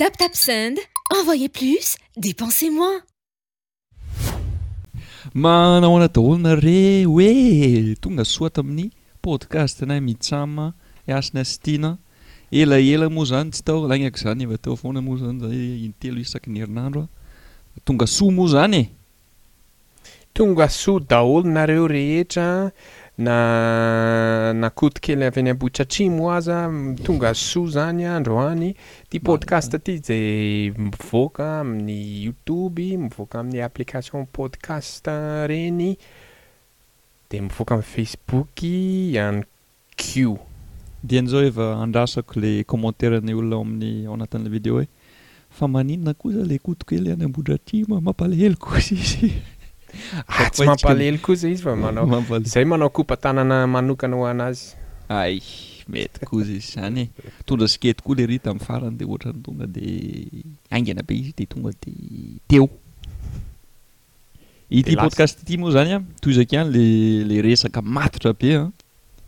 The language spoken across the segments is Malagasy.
Tap tap send, envoyez plus, dépensez moins. Manahoana daholo nareo hoe tonga soa tamin'ny podcast nay mitsama hasina sy tiana ela ela moa zany tsy tao laingaka zany efa teo foana moa zany zay intelo isaky ny herinandro tonga soa moa zany e Tonga soa daholo nareo rehetra na na koto kely avy any ambohitratrimo aza tonga soa zany andro any ty podcast ty ze mivoaka amin'ny youtube mivoaka amin'ny application podcast reny de mivoaka amin'ny facebook ihany Q. Dieny zao eva andrasako le commentaire ny olona ao amin'ny ao anatin'ilay video hoe fa maninona koa za le koto kely any Ambohidratrimo mampalahelo kosa izy Ah tsy mampalahelo kosa izy fa manao zay manao kopa tanana manokana ho anazy. Ay mety kosa izy zany e. Tondra sikety koa lery tamin'ny farany de ohatrany tonga de haingana be izy de tonga de teo. Ity podcast ity moa zany toy izay ihany le le resaka matotra be a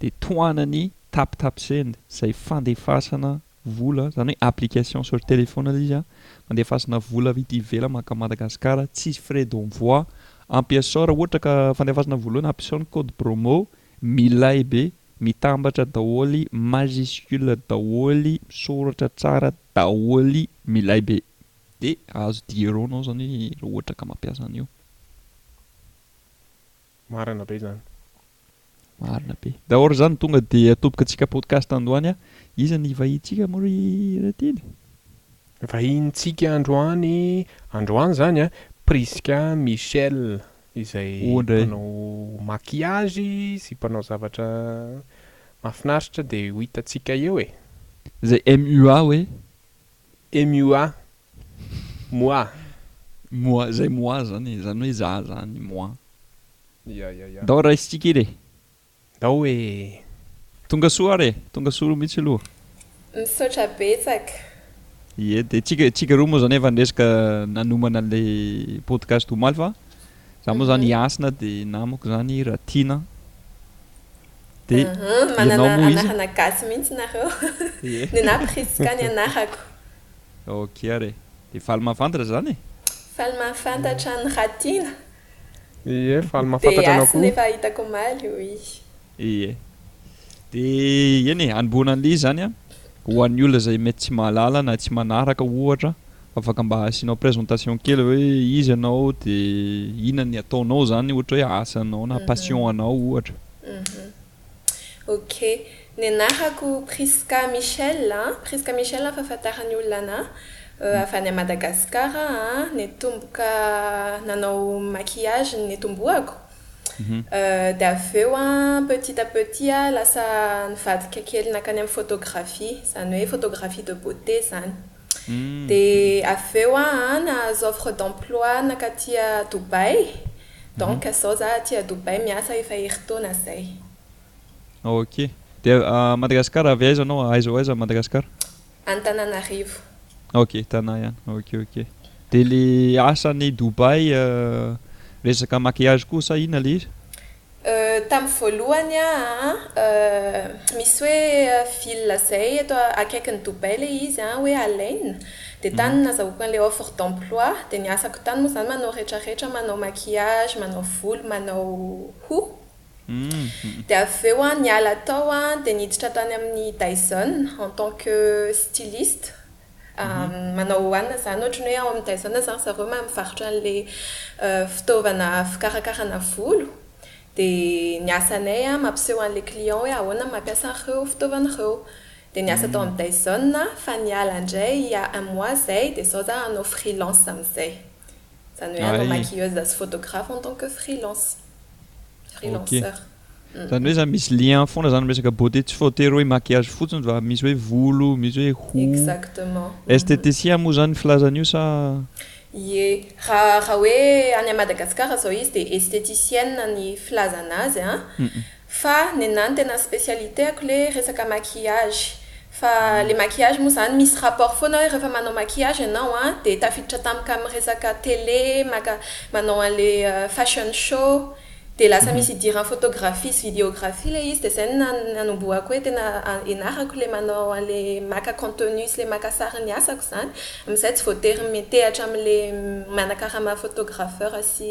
de tohanany tap tap send izay fandefasana vola zany hoe application sur téléphone izy a fandefasana vola avy ety ivelany maka Madagascar tsisy frais d'envoi ampiasao raha ohatra ka fandefasana vola eo na ampiasao ny code promo milay be mitambatra daholo majuscule daholo misoratra tsara daholo milay be De azo diero anao zany ra ohatra ka mampiasa an'io. Marina be zany. Marina be. D'aor zany tonga de atobika tsika podcast androany a. Iza ny vahiny tsika mo ry Ratily? Vahiny tsika androany, androany zany a, Prisca Michelle izay mpanao maquillage sy mpanao zavatra mafinaritra de ho hita tsika eo e. Zay MUA hoe. MUA, moi. Moi, izay moi zany e, izany hoe za zany, moi. Ya, ya, ya. Ndao raiso tsikery e. Ndao e. Tonga soa ary e, tonga soa mihitsy aloha. Misaotra betsaka. Ie, dia tsika, tsika roa moa izany efa niresaka nanomana an'ilay podcast omaly fa Za moa zany Hasina de namako zany Ratiana de ianao moa iza? Manana anarana gasy mihitsy nareo ny anah Prisca ny anarako. Ok ary e, de faly mahafantatra zany e! Faly mahafantatra an'i Ratiana. Ie, faly mahafantatra anao koa. De Hasina efa hitako omaly hoy izy. Ie. Dia eny e, anombohana an'ilay izy izany an, ho an'ny olona izay mety tsy mahalala na tsy manaraka ohatra, afaka mba asianao présentation kely hoe iza ianao dia inona ny ataonao izany ohatra hoe asanao na passion anao ohatra. Ok, ny anarako Prisca Michelle an, Prisca Michelle ny fahafantaran'ny olona anahy, avy any Madagascar aho, nitomboka nanao maquillage no nitomboako, Dia avy eo an, petit à petit aho lasa nivadika kely nankany amin'ny photographie, izany hoe photographie de beauté izany. Dia avy eo aho an, nahazo offre d'emploi nakaty Dubaï, donc izao za aty à Dubaï miasa efa herintaona izay. Ok. Dia à Madagascar avy aiza anao? Aiza ho aiza à Madagascar? Antananarivo. Ok, Tana ihany. Ok, ok. Dia le asa any Dubaï resaka maquillage koa sa inona le izy? Euh, tamin'ny voalohany an, euh, misy hoe ville izay eto akaikin'i Dubaï le izy an, hoe Al Ain, dia tany no nazahoako an'ilay offre d'emploi, dia ny asako tany moa izany manao retraretra, manao maquillage, manao volo, manao hoho. Dia avy eo aho niala tao dia niditra tany amin'ny Dyson en tant que styliste. Manao ho anona izany, ohatra ny hoe ao amin'ny Dyson izany zareo mahay mivarotra an'ilay fitaovana fikarakarana volo, dia ny asanay mampiseho an'ilay client hoe ahoana ny mampiasa an'ireo fitaovana ireo. Dia niasa tao amin'ny Dyson aho fa niala indray il y a un mois izay dia izao izaho hanao freelance amin'izay. Izany hoe hanao maquilleuse sy photographe en tant que freelance. Ok. Zany hoe zany misy lien foana zany miresaka beauté tsy voatery hoe maquillage fotsiny fa misy hoe volo, misy hoe hoho. Exactement. Estheticien moa zany filaza an'io sa? Ie, raha raha hoe any Madagascar zao izy de estheticienne ny filazana azy an. Fa nenah ny tena spécialité-ako le resaka maquillage fa le maquillage moa zany misy rapport foana hoe rehefa manao maquillage ianao a de tafiditra tampoka amin'ny resaka télé maka manao an'le fashion show de lasa misy idiran'ny photographie sy videographie le izy de zay no nanombohako hoe tena ianarako le manao an'le maka contenu sy le maka sary ny asako zany amizay tsy voatery mitehatra am'le manakarama photographeur sy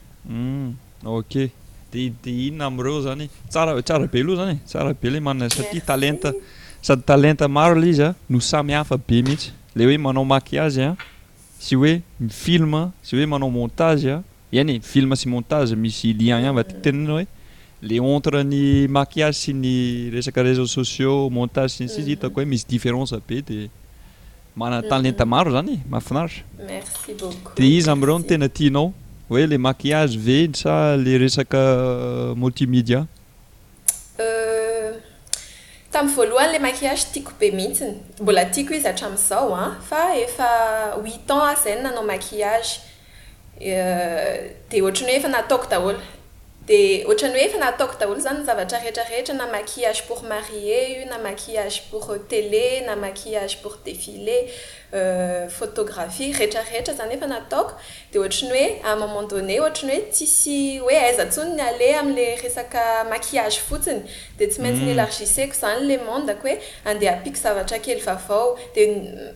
Humm ok de de inona amreo zany tsara tsara be aloha zany e tsara be le manana satria talenta sady talenta maro le izy a no samy hafa be mihitsy le hoe manao maquillage a sy hoe ny film sy hoe manao montage a eny e film sy montage misy lien ihany va ty tenenina hoe le entre ny maquillage sy ny resaka reseaux sociaux montage sy ny sisa hitako hoe misy difference be de Manana talenta maro zany e, mahafinaritra. Merci beaucoup. De iza amreo no tena tianao? Hoe le maquillage ve sa le resaka multimedia? Euh, tamin'ny voalohany le maquillage tiako be mihitsiny, mbola tiako izy hatramin'izao an, fa efa huit ans aho izay no nanao maquillage, Dia ohatran'ny hoe efa nataoko daholo. Dia ohatran'ny hoe efa nataoko daholo izany ny zavatra rehetra rehetra, na maquillage pour marié io, na maquillage pour télé, na maquillage pour défilé, photographie, rehetra rehetra izany efa nataoko. Dia ohatran'ny hoe à un moment donné ohatran'ny hoe tsisy hoe aiza intsony ny aleha amin'ilay resaka maquillage fotsiny. Dia tsy maintsy n'elargisseko izany ilay monde-ko hoe andeha ampiako zavatra kely vaovao. Dia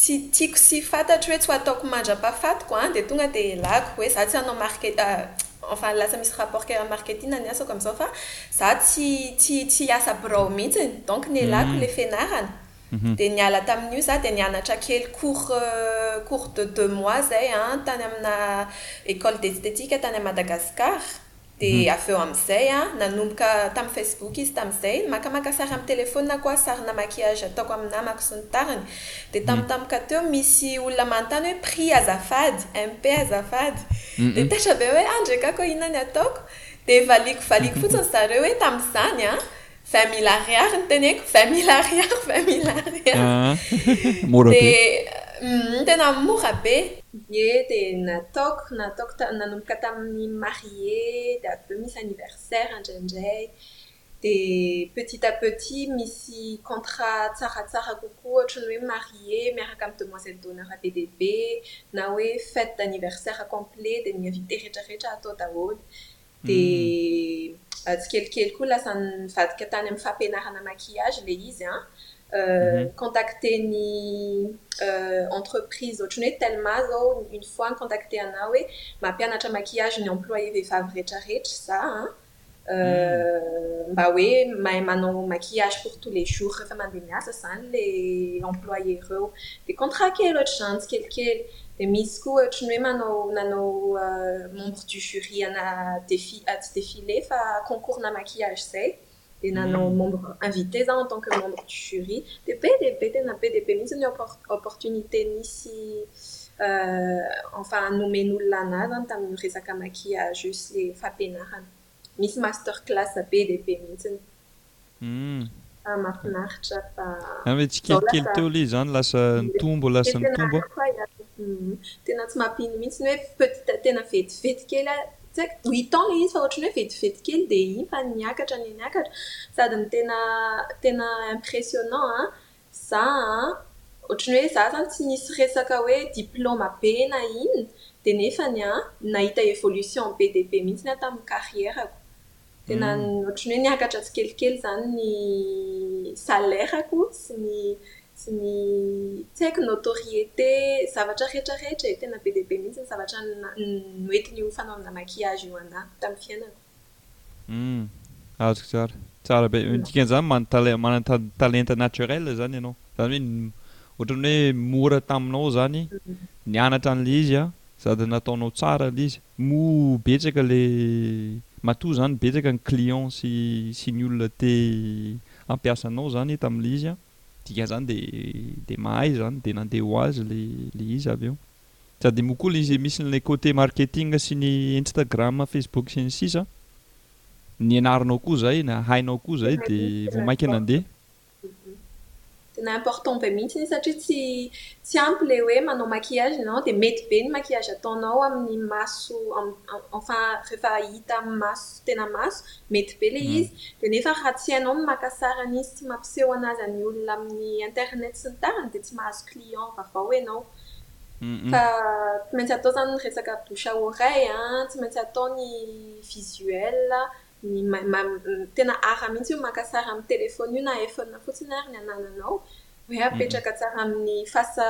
Tsy tiako sy fantatro hoe tsy ho ataoko mandra-pahafatiko an, dia tonga dia elako hoe za tsy hanao market ah, enfin lasa misy rapport kely amin'ny marketing ny asako amin'izao fa za tsy tsy tsy hiasa birao mihitsiny, donc nelako ilay fianarana, dia niala tamin'io za dia nianatra kely cours cours de deux mois izay an tany amina école d'esthétique tany à Madagascar. Dia avy eo amin'izay an, nanomboka tamin'ny Facebook izy tamin'izay, makamaka sary amin'ny telefonina koa, sarina maquillage ataoko amin'ny namako sy ny tariny. Dia tampotampoka teo misy olona manontany hoe prix azafady, MP azafady. Dia taitra be aho hoe, ah ndrekako inona ny ataoko? Dia valiako valiako fotsiny ry zareo hoe tamin'izany an, 20 mille ariary ny teneko, 20 mille ariary, 20 mille ariary. Ah, mora be. Dia tena mora be. Ie, dia nataoko, nataoko ta- nanomboka tamin'ny marié, dia avy eo misy anniversaire indraindray, dia petit à petit misy contrat tsaratsara kokoa ohatry ny hoe marié miaraka amin'ny demoiselle d'honneur be dia be, na hoe fête d'anniversaire complet dia ny invité rehetra rehetra atao daholo. Dia tsikelikely koa lasa nivadika tany amin'ny fampianarana maquillage ilay izy an! Ni-contacter ny entreprise ohatran'ny hoe Telma izao une fois ni-contacter anà hoe mampianatra maquillage ny employé vehivavy rehetrarehetra izaho an! Mba hoe mahay manao maquillage pour tous les jours rehefa mandeha miasa izany ilay employé ireo. Dia contrat kely ohatr'izany tsikelikely. Dia misy koa ohatry ny hoe manao nanao membre du jury ana défi atsy défilé fa concours na maquillage zay dia nanao membre invité za en tant que membre du jury dia be dia be tena be dia be mihitsy ny opport- opportunité nisy enfin nomen'olona anah zany tamin'io resaka maquillage io sy fampianarana. Misy master class be dia be mihitsiny. Fa mahafinaritra fa. Zany hoe tsikelikely teo ilay izy zany lasa nitombo lasa nitombo. Tena tsy mampino mihitsiny hoe petit à tena vetivety kely ary tsy haiko ho hitanao ilay izy fa ohatran'ny hoe vetivety kely dia iny fa niakatra anie niakatra sady ny tena tena impressionnant an Za a! Ohatran'ny hoe za zany tsy nisy resaka hoe diploma be na inona dia nefany a! nahita evolution be dia be mihitsy aho tamin'ny carrière-ko. Tena ohatran'ny hoe niakatra tsikelikely zany ny salaire-ko sy ny sy ny tsy haiko notoriété zavatra rehetra rehetra e! tena be dia be mihitsy ny zavatra noentin'io fanaovana maquillage io an'ahy tamin'ny fiainako. Humm, azoko tsara. Tsara be. Ny dikan'izany manantale- mananta- talenta naturel zany ianao. Zany hoe n- ohatran'ny hoe mora taminao zany nianatra an'le izy an, sady nataonao tsara le izy. Moa betsaka le, matoa zany betsaka ny clients sy sy ny olona te hampiasa anao zany tam'le izy an, dikan'izany de de mahay zany de nandeha ho azy le le izy avy eo. Tadimo koa ilay izay misy an'ilay côté marketing sy ny instagram, facebook sy ny sisa an! Nianarinao koa izay na hainao koa izay dia vao mainka nandeha. Tena important be mihitsy iny satria tsy tsy ampy ilay hoe manao maquillage ianao dia mety be ny maquillage ataonao amin'ny maso enfin rehefa hita amin'ny maso tena maso mety be ilay izy dia nefa raha tsy hainao ny maka sary an'izy tsy mampiseho an'azy an'ny olona amin'ny internet sy ny tariny dia tsy mahazo client vaovao ianao. Fa tsy maintsy atao zany ny resaka bouche à oreille an, tsy maintsy atao ny visuel, ny tena art mihitsy io, maka sary amin'ny telefaona io na iPhone fotsiny ary ny anananao, hoe apetraka tsara amin'ny face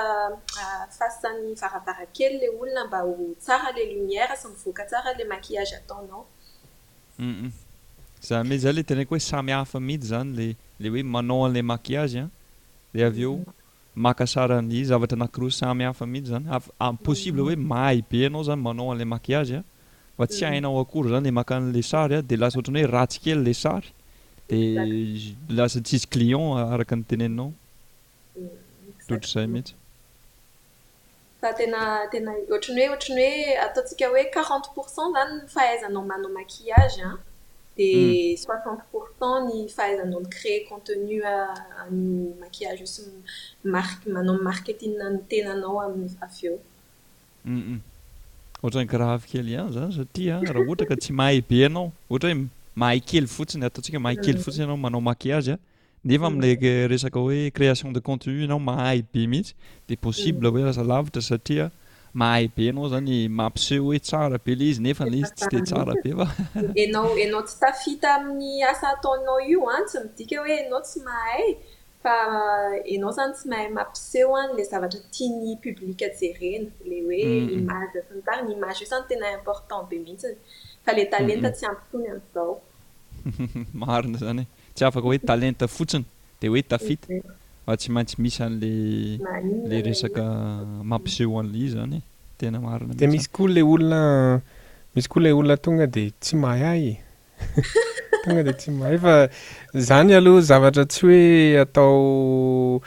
face-n'ny varavarankely ilay olona mba ho tsara ilay lumière sy mivoaka tsara ilay maquillage ataonao. Za mi zay le teneniko hoe samy hafa mihitsy zany le le hoe manao an'ilay maquillage an, de avy eo Maka sary an'i zavatra anankiroa samy hafa mihitsy zany hafa, possible hoe mahay be ianao zany manao an'ilay maquillage a, fa tsy hainao akory zany le maka an'ilay sary a, de lasa ohatran'ny hoe ratsy kely ilay sary, de lasa tsisy client araka ny teneninao, ohatr'izay mihitsy. Fa tena tena ohatry ny hoe ohatry ny hoe ataontsika hoe quarante pour cent zany ny fahaizanao manao maquillage an, dia soixante pour cent ny fahaizanao mi-créer contenu an'io maquillage io sy mi-marque manao marketing ny tenanao amin'ny avy eo. Ohatran'ny grave kely ihany zany satria an, raha ohatra ka tsy mahay be ianao, ohatra hoe mahay kely fotsiny, ataontsika hoe mahay kely fotsiny ianao manao maquillage an, Nefa amin'ilay resaka hoe création de contenu ianao mahay be mihitsy dia possible hoe lasa lavitra satria mahay be ianao zany mampiseho hoe tsara be ilay izy nefa ilay izy tsy dia tsara be fa ianao ianao tsy tafita amin'ny asa ataonao io an tsy midika hoe ianao tsy mahay fa ianao zany tsy mahay mampiseho an ilay zavatra tian'ny public jerena ilay hoe image sy ny tariny image io zany tena important be mihitsy fa ilay talenta tsy ampy foana amin'izao marina izany e Tsy afaka hoe talenta fotsiny dia hoe tafita fa tsy maintsy misy an'ilay resaka mampiseho an'ilay izy izany e. Tena marina mihitsy. Dia misy koa ilay olona, misy koa ilay olona tonga dia tsy mahay e. Tonga dia tsy mahay fa izany aloha zavatra tsy hoe atao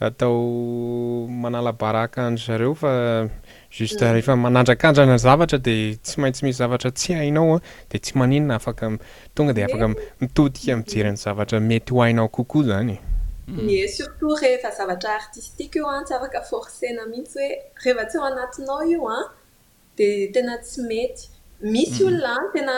atao manala baraka an-dry zareo fa juste rehefa manandrakandrana zavatra dia tsy maintsy misy zavatra tsy hainao an, dia tsy maninona afaka tonga dia afaka mitodika mijery ny zavatra mety ho hainao kokoa izany e. Ie, surtout rehefa zavatra artistique io an, tsy afaka forcer-na mihitsy hoe rehefa tsy ao anatinao io an, Dia tena tsy mety. Misy olona an, tena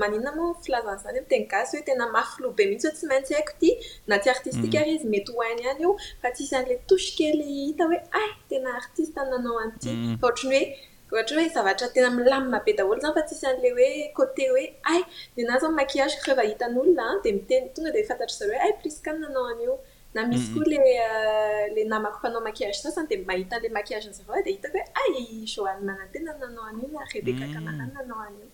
maninona moa ny filazana izany amin'ny teny gasy hoe tena mafy loha be mihitsy hoe tsy maintsy haiko ity, na tsy artistika ary izy mety ho hainy ihany io fa tsisy an'ilay touche kely hita hoe hay tena artista no nanao an'ity fa ohatran'ny hoe ohatran'ny hoe zavatra tena milamina be daholo izany fa tsisy an'ilay hoe côté hoe hay, ny anah izao ny maquillage rehefa hitan'olona dia miteny tonga dia fantatr'izareo hoe hay Prisca no nanao an'io, Na misy koa le le namako mpanao maquillage sasany dia mahita an'ilay maquillage an'zareo aho dia hitako hoe hay i Johanne Manantena no nanao an'io na Rebecca Camara no nanao an'io.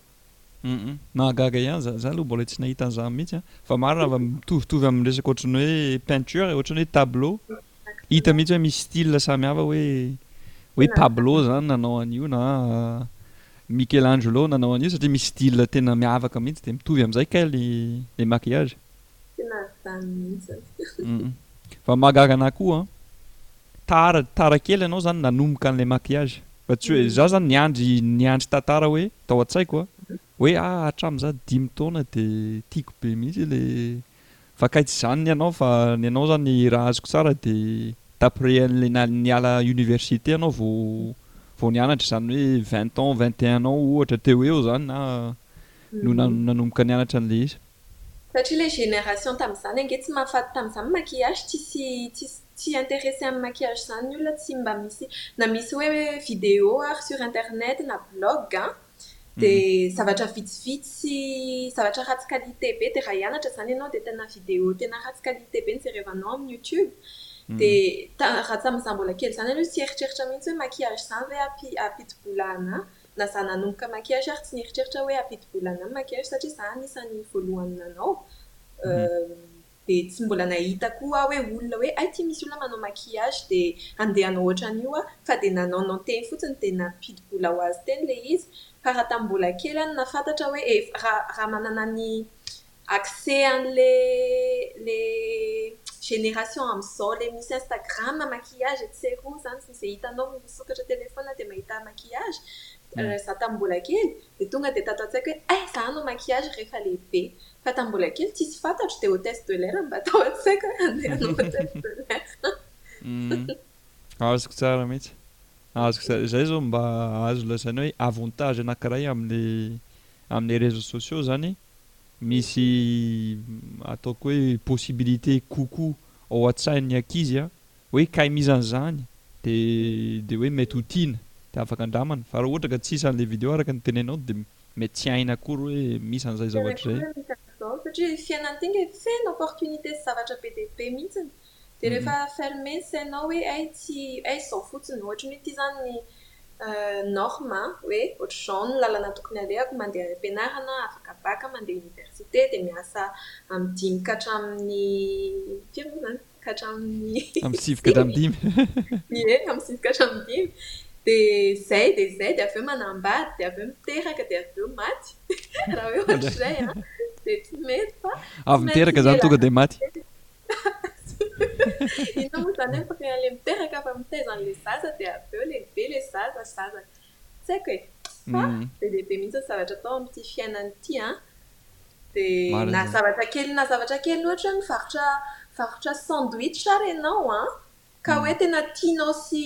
Mahagaga ihany za za aloha mbola tsy nahita an'zany mihitsy an! Fa marina raha mitovitovy amin'ny resaka ohatran'ny hoe peinture e, ohatran'ny hoe tableau, hita mihitsy hoe misy style samy hafa hoe hoe Pablo zany nanao an'io na Michelangelo nanao an'io satria misy style tena miavaka mihitsy dia mitovy amin'izay kay le le maquillage. Tena adany mihitsy. Fa mahagaga anah koa an! Tara tara kely ianao zany nanomboka an'ilay maquillage fa tsy hoe za zany niandry niandry tantara hoe tao an-tsaiko an! hoe ah hatramin'za dimy taona de tiako be mihitsy le fa kay tsy zany ny anao fa ny anao zany raha azoko tsara de d'après an'ilay na- niala université ianao vao vao nianatra izany hoe vingt ans vingt et un ans ohatra teo eo zany na no na- nanomboka nianatra an'ilay izy. Satria ilay génération tamin'izany ange tsy mahafaty tamin'izany maquillage tsisy tsisy tsy intéressé amin'ny maquillage izany ny olona tsy mba misy na misy hoe vidéo ary sur internet na blog an dia zavatra vitsivitsy sy zavatra ratsy qualité be dia raha hianatra izany ianao dia tena vidéo tena ratsy qualité be no jerevanao amin'ny youtube dia raha tamin'izaho mbola kely izany aloha tsy hieritreritra mihitsy hoe maquillage izany ve hampidi-bola anà Na za nanomboka maquillage ary tsy nieritreritra hoe hampidi-bola anà ny maquillage satria za anisan'ny voalohany nanao dia tsy mbola nahita koa aho hoe olona hoe hay ity misy olona manao maquillage dia handeha hanao ohatran'io aho fa dia nanao nanao teny fotsiny dia nampidi-bola ho azy teny ilay izy fa raha tamin'ny mbola kely aho no nahafantatra hoe raha raha manana ny Accès anle le génération amzao le misy Instagram maquillage et cero zany sy ny ze hitanao misokatra téléphone de mahita maquillage za tam mbola kely de tonga de tato antsaiko hoe eh za hanao maquillage refa lehibe fa tam mbola kely tsisy fantatro de hotesse de l'air mba tao antsaiko hoe ande hanao hotesse de l'air azoko tsara mitsy azoko zay zay zao mba azo lazaina hoe avantage anakiray amle amle réseaux sociaux zany misy ataoko hoe possibilité kokoa ao an-tsain'ny ankizy hoe kay misy an'izany dia dia hoe mety ho tiana dia afaka andramana fa raha ohatra ka tsisy an'ilay video araka ny teneninao dia mety tsy hainy akory hoe misy an'izay zavatra izay. Tena akory ny mikasa izao satria fiainantsika feno opportunités sy zavatra be dia be mihitsy dia rehefa fermé ny sainao hoe hay tsy hay izao fotsiny ohatra ny hoe ity izany ny norme hoe ohatr'izao no lalana tokony halehako mandeha any am-pianarana afaka bac mandeha université dia miasa amin'ny dimy ka hatramin'ny firy moa izany ka hatramin'ny amin'ny sivy ka hatramin'ny dimy ie amin'ny sivy ka hatramin'ny dimy dia izay dia izay dia avy eo manambady dia avy eo miteraka dia avy eo maty raha hoe ohatr'izay an dia tsy mety fa avy miteraka izany tonga dia maty Inona moa izany hoe mpireny ilay miteraka fa mitaiza an'ilay zaza dia avy eo lehibe ilay zaza, zaza. Tsy haiko e. Fa mm. be dia be mihitsy ny zavatra atao amin'ity fiainana ity an. Ah. Dia na zavatra kely na zavatra kely ohatra ny varotra varotra sandwich ary ianao an. Ah. Ka hoe tena tianao sy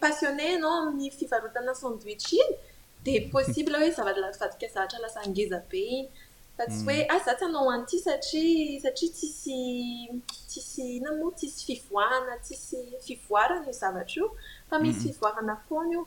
passionné ianao amin'ny fivarotana sandwich iny dia possible hoe zavadika zatra lasa ngeza be iny fa tsy hoe ah za tsy hanao an'ity satria satria tsisy tsisy inona moa tsisy fivoahana tsisy fivoarana io zavatra io fa misy fivoarana foana io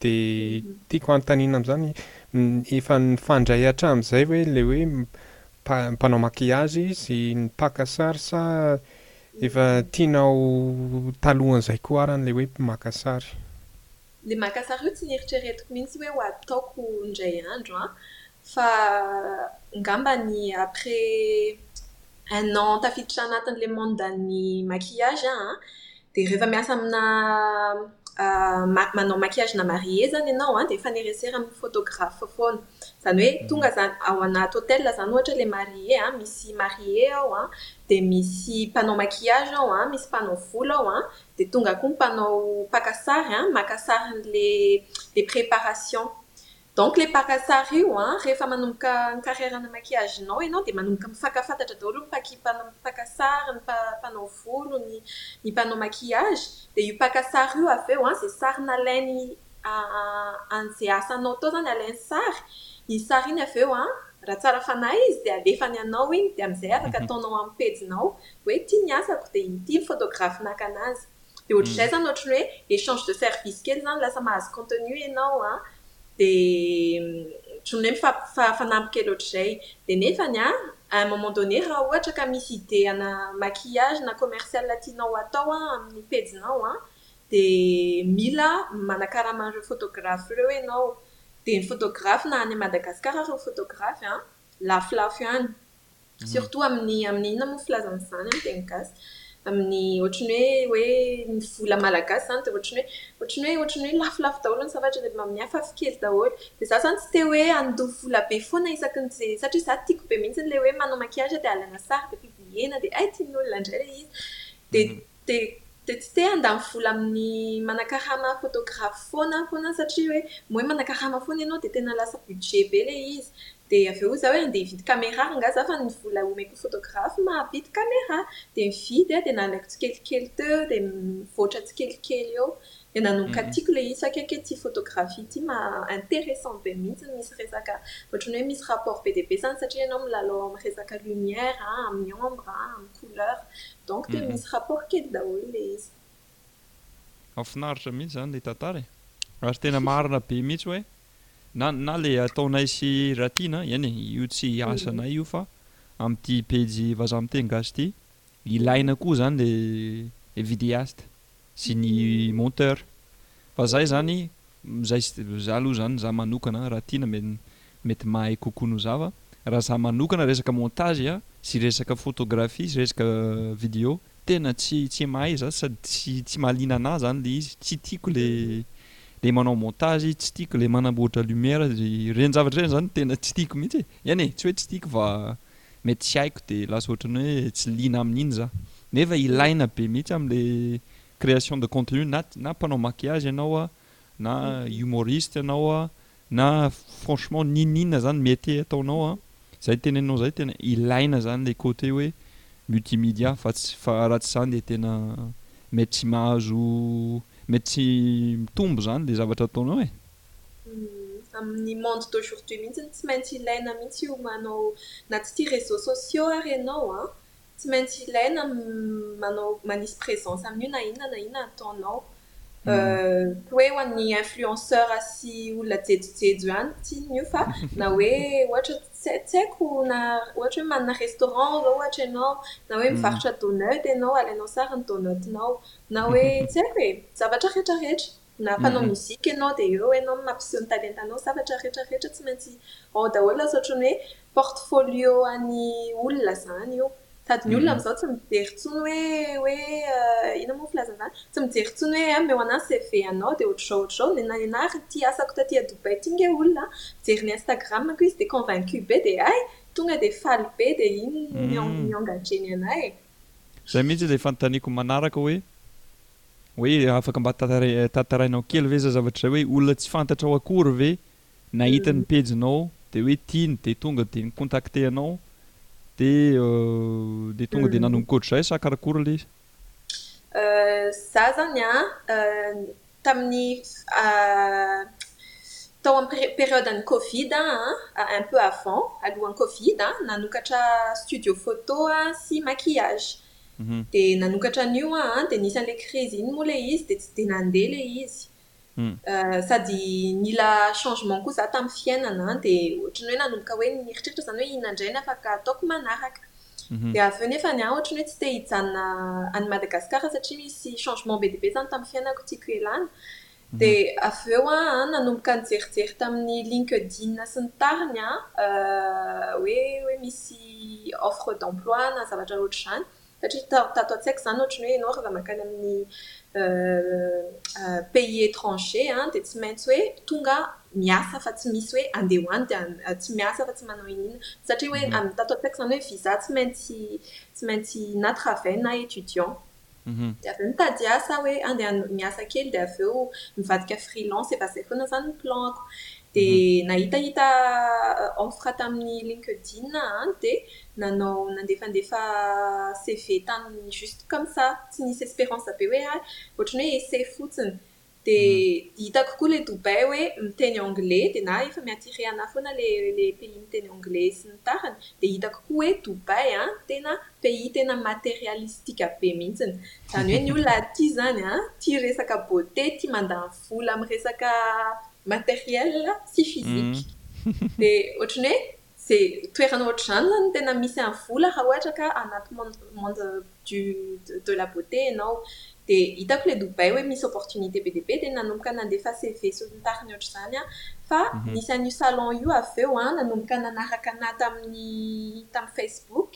Dia tiako hanontaniana amin'izany, efa nifandray hatramin'izay ve ilay hoe mpanao maquillage izy, ny mpaka sary sa efa tianao talohan'izay koa ary ilay hoe maka sary? Ilay maka sary io tsy neritreretiko mihitsy hoe ho ataoko indray andro an, fa angambany après un an tafiditra anatin le monde ny maquillage an, de rehefa miasa amina manao maquillage na marier zany ianao an de efa niresera amin'ny photographe foana zany hoe tonga zany ao anaty hotel zany ohatra le marier an, misy marier ao an, de misy mpanao maquillage ao an, misy mpanao volo ao an, de tonga koa ny mpanao mpaka sary an maka sary anle le preparation Donc le mpaka sary io an, rehefa manomboka ny carrière ana maquillage nao ianao dia manomboka mifankafantatra daholo ny mpaki mpanao mpaka sary, ny mpa mpanao volo, ny ny mpanao maquillage, dia io mpaka sary io avy eo an, izay sary nalainy a an'izay asanao tao izany alainy sary, iny sary iny avy eo an, raha tsara fanahy izy dia alefany anao iny dia amin'izay afaka ataonao amin'ny pejinao hoe ity ny asako dia ity ny photographe naka anazy. Dia ohatr'izay izany ohatry ny hoe échange de service kely izany, lasa mahazo contenu ianao an, dia ohatry ny hoe mifanampy kely ohatr'izay. Dia nefany an, à un moment donné raha ohatra ka misy idée ana maquillage na commercial tianao hatao an amin'ny pejinao an, dia mila manakarama an'ireo photographe ireo ianao. Dia ny photographe na any Madagasikara ary ny photographe an, lafolafo ihany. Surtout amin'ny amin'ny inona moa filazana izany amin'ny teny gasy? Amin'ny ohatran'ny hoe hoe ny vola malagasy izany dia ohatran'ny hoe ohatran'ny hoe ohatran'ny hoe lafolafo daholo ny zavatra dia amin'ny hafahafa kely daholo. Dia izaho izany tsy te hoe handoa vola be foana isaky ny ze- satria izaho tiako be mihitsy ilay hoe manao maquillage dia alaina sary dia pibihena dia hay tian'ny olona indray ilay izy. Dia. dia dia tsy te handany vola amin'ny manakarama photographe foana aho foana aho satria hoe moa hoe manakarama foana ianao dia tena lasa budget be ilay izy dia avy eo hoy za hoe andeha hividy camera ary angaha za fa ny vola homeko photographe mahavidy camera dia nividy aho dia nalaiko tsikelikely teo dia nivoatra tsikelikely eo Tena nokatiko le izy fa kay kay ty photographie ity ma interessant be mihitsy misy resaka ohatry ny hoe misy rapport be dia be zany satria ianao milalao amin'ny resaka lumière a, amin'ny ombre a, amin'ny couleur donc dia misy rapport kely daholo le izy. Mafinaritra mihitsy zany le tantara e! ary tena marina be mihitsy hoe na na le ataonay sy Ratiana eny e io tsy asanay io fa amin'ity pejy vazaha miteny gasy ity ilaina koa zany le vidéaste sy ny monteur fa zay zany zay za aloha zany za manokana raha tiana mety mahay kokoa noho za fa raha za manokana resaka montage a sy resaka photographie sy resaka video tena tsy tsy mahay za sady tsy tsy mahaliana anah zany le izy tsy tiako le le manao montage tsy tiako le manamboatra lumière reny zavatra reny zany tena tsy tiako mihitsy e eny e tsy hoe tsy tiako fa Mety tsy haiko dia lasa ohatran'ny hoe tsy liana amin'iny za. Nefa ilaina be mihitsy amin'ilay création de contenu na na mpanao maquillage ianao a, na humoriste ianao a, na franchement n'inon'inona zany mety ataonao a, zay teneninao zay tena ilaina zany le côté hoe multimedia fa tsy fa raha tsy zany dia tena mety tsy mahazo mety tsy mitombo zany le zavatra ataonao e. Amin'ny monde d'aujourd'hui mihitsy tsy maintsy ilaina mihitsy io manao na tsy tia réseaux sociaux ary ianao an, tsy maintsy ilaina ny manao manisy présence amin'io na inona na inona ataonao. Tsy hoe ho an'ny influenceurs sy olona jejojejo ihany tsinona io fa na hoe ohatra tsy haiko na ohatra hoe manana restaurant izao ohatra ianao na hoe mivarotra donut ianao alainao sary ny donut-nao na hoe tsy haiko e, zavatra rehetrarehetra. Na mpanao mozika ianao dia eo ianao no mampiseho ny talentanao, zavatra rehetra rehetra tsy maintsy ao daholo lasa ohatran'ny hoe portfolio an'ny olona izany io. Sady ny olona amin'izao tsy mijery intsony hoe hoe inona moa ny filazana an'izany, tsy mijery intsony hoe ameo anà ny CV anao dia ohatr'izao ohatr'izao, nenanenà ary ity asako taty à Dubaï ity ange olona an, mijery ny Instagramako izy dia convaincu be dia hay, tonga dia faly be dia iny no mi-engagé-ny anà e. Zay mihitsy ilay fanontaniako manaraka hoe hoe afaka mba tantarainao kely ve zay zavatra zay hoe olona tsy fantatrao akory ve nahita ny pejinao de hoe tiany de tonga de ni-contacter anao de de tonga de nanomboka ohatr'izay sa karakory ilay izy? Za zany an Tamin'ny tao amin'ny période-n'ny covid aho un peu avant, alohan'ny covid aho nanokatra studio photo sy maquillage. Dia nanokatra an'io aho dia nisy an'ilay crise iny moa ilay izy dia tsy dia nandeha ilay izy. Sady nila changement koa izaho tamin'ny fiainana dia ohatran'ny hoe nanomboka hoe nieritreritra izany hoe inona indray no afaka ataoko manaraka. Dia avy eo nefany aho ohatran'ny hoe tsy te hijanona any Madagasikara satria misy changement be dia be izany tamin'ny fiainako tiako hialana. Dia avy eo aho nanomboka nijerijery tamin'ny LinkedIn sy ny tariny aho hoe hoe misy offre d'emploi na zavatra ohatr'izany satria ta- tato an-tsaiko izany ohatran'ny hoe ianao raha mankany amin'ny pays étranger dia tsy maintsy hoe tonga miasa fa tsy misy hoe andeha ho any dia tsy miasa fa tsy manao iniana satria hoe amin'ny tato an-tsaiko izany hoe visa tsy maintsy tsy maintsy na travail na étudiant dia avy eo mitady asa hoe andeha miasa kely dia avy eo mivadika freelance efa izay foana izany ny plan-ko dia nahitahita offre tamin'ny linkedin aho dia nanao nandefandefa CV tamin'ny juste comme ça tsy nisy espérance be hoe hay ohatran'ny hoe essai fotsiny De hitako koa le Dubai hoe miteny anglais de na efa mi-attirer anah foana le le pays miteny anglais sy ny tariny de hitako koa hoe Dubai an tena pays tena materialistique be mihitsiny. Zany hoe ny olona aty zany an tia resaka beauté, tia mandany vola am resaka matériel sy physique. De ohatran'ny hoe Ze toerana ohatr'izany zany no tena misy an'i vola raha ohatra ka anaty monde du de la beauté ianao de hitako le Dubaï hoe misy opportunité be dia be de nanomboka nandefa CV sy ny tariny ohatr'izany aho fa nisy an'io salon io avy eo an nanomboka nanaraka anah tamin'ny tamin'ny facebook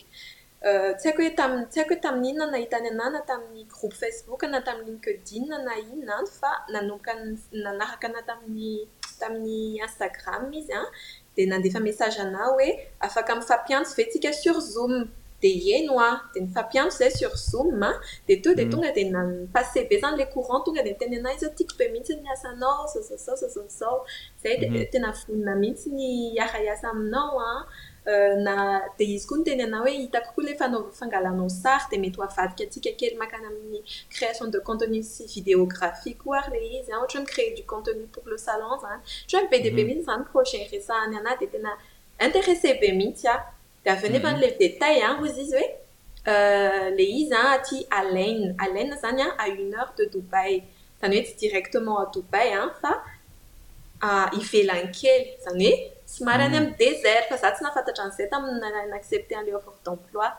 Tsy haiko hoe tamin'ny, tsy haiko hoe tamin'ny inona nahitany anà na tamin'ny groupe Facebook na tamin'ny Linkedin na inona any fa nanomboka nanaraka anà tamin'ny tamin'ny Instagram izy an, dia nandefa message anà hoe afaka mifampiantso ve tsika sur Zoom? dia ihaino aho, dia nifampiantso izahay sur Zoom an, dia tonga dia tonga dia passe be izany ilay courant, tonga dia niteny anà izy hoe tiako be mihitsy ny asanao, izao izao izao izao izao izao, izay dia tena vonona mihitsy ny hiara-hiasa aminao an, Na dia izy koa niteny anao hoe hitako koa ilay fanao fangalanao sary dia mety ho avadika antsika kely makany amin'ny création de contenu sy videographie koa ary ilay izy an, ohatra hoe mi créer du contenu pour le salon izany, ohatra hoe be dia be mihitsy izany projet iresahany anah dia tena interesse be mihitsy aho, dia avy eo nefa ilay détail an, hoy izy hoe. Le izy an aty Al-Ain, Al-Ain zany an à une heure de Dubaï, zany hoe tsy directement à Dubaï an fa ivelany kely, zany hoe somary any amin'ny désert, fa za tsy nahafantatra an'izay tamin'ny naha accepter an'ilay offre d'emploi.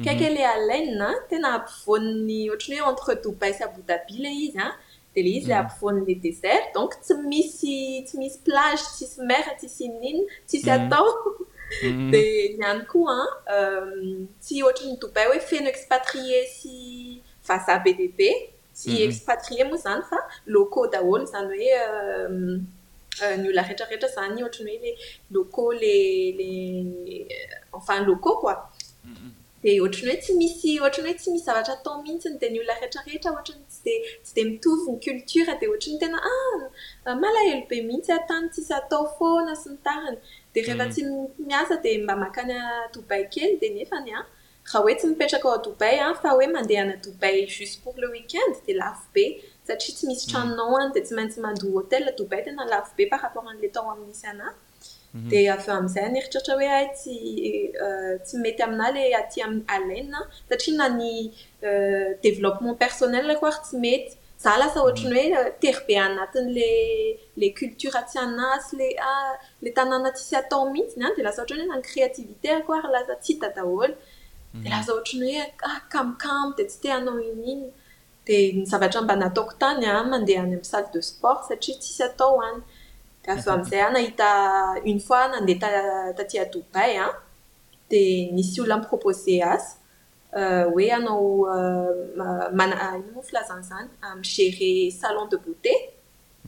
Akaiky an'ilay Al-Ain an, tena ampovoan'ny, ohatran'ny hoe entre Dubaï sy Abu Dhabi ilay izy an, Dia le izy le ampovoany le desert donc tsy misy tsy misy plage tsisy mer tsisy inon'inona tsisy atao dia ny any koa tsy ohatry ny Dubaï hoe feno expatrié sy vazaha be dia be tsy expatrié moa zany fa locaux daholo zany hoe ny olona rehetra rehetra zany ohatry ny hoe le locaux le le enfin locaux quoi Dia ohatran'ny hoe tsy misy, ohatran'ny hoe tsy misy zavatra atao mihitsy, dia ny olona rehetrarehetra ohatran'ny tsy dia, tsy dia mitovy ny culture, dia ohatran'ny tena ah, malahelo be mihitsy aho tany, tsisy atao foana sy ny tariny. Dia rehefa tsy miasa dia mba mankany à Dubaï kely, dia nefany an, raha hoe tsy mipetraka ao Dubaï aho fa hoe mandeha any Dubaï juste pour le week-end dia lafo be, satria tsy misy tranonao any dia tsy maintsy mandoa hotel, Dubaï tena lafo be par rapport an'ilay tao amin'ny Misy anah, Dia avy eo amin'izay nieritreritra hoe hay tsy tsy mety aminà ilay aty amin'i Allen an, satria na ny développement personnel-ko ary tsy mety. Izaho lasa ohatran'ny hoe tery be anatin'ilay culture tsy anà sy ilay ilay tanàna tsisy atao mihitsy ny ahy dia lasa ohatran'ny hoe na ny créativité-ko ary lasa tsy hita daholo. Dia lasa ohatran'ny hoe kamokamo dia tsy te hanao inon'inona. Dia ny zavatra mba nataoko tany an, mandeha any amin'ny salle de sport satria tsisy atao any. Dia avy eo amin'izay aho nahita, une fois aho nandeha ta taty à Dubaï an, dia nisy olona mi-proposer asa, hoe hanao mana, inona moa filazana an'izany? mi-gerer salon de beauté.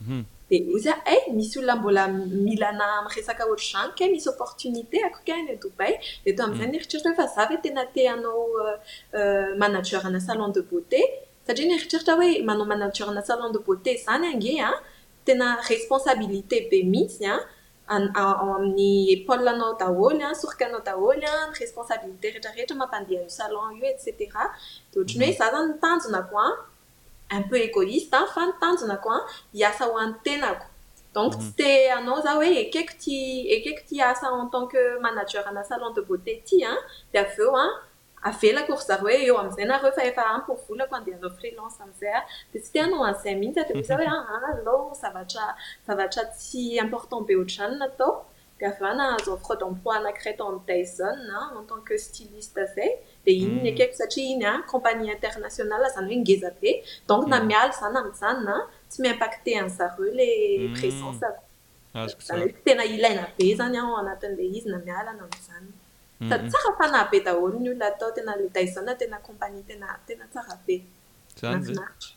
Hum. Dia hoy za eh misy olona mbola mila ana miresaka ohatr'izany kay misy opportunité ako kay any Dubaï dia tamin'izay nieritreritra hoe fa za ve tena te hanao manager ana salon de beauté satria nieritreritra hoe manao manager ana salon de beauté izany ange an tena responsabilité be mihitsy an ao amin'ny épaule anao daholo an soroka anao daholo an ny responsabilité rehetra rehetra mampandeha an'io salon io etc dia ohatran'ny hoe za zany ny tanjonako an un peu égoïste an, fa ny tanjonako an, hiasa ho an'ny tenako. Donc tsy te hanao za hoe ekeko ty ekeko ty asa en tant que manager ana salon de beauté ty an, dia avy eo an, avelako ry zareo hoe eo amin'izay nareo fa efa ampy ny volako an, dia hanao freelance amin'izay aho. Dia tsy te hanao an'izay mihitsy aho, dia misy aho hoe aa alou zavatra zavatra tsy important be ohatr'izany no atao. Gavin nahazo offre d'emploi anakiray tao amin'ny Dyson a, en tant que styliste zay, dia iny no ekeko satria iny a, compagnie internationale izany hoe ngeza be, donc na miala izany amin'izany na tsy mi-impacter an'i zareo le présence-ko, izany hoe tsy tena ilaina be izany aho ao anatin'ilay izy na miala na mijanona, sady tsara fanahy be daholo ny olona tao, tena le Dyson tena compagnie tena tena tsara be, mahafinaritra.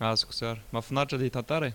Azoko tsara. Mahafinaritra le tantara e.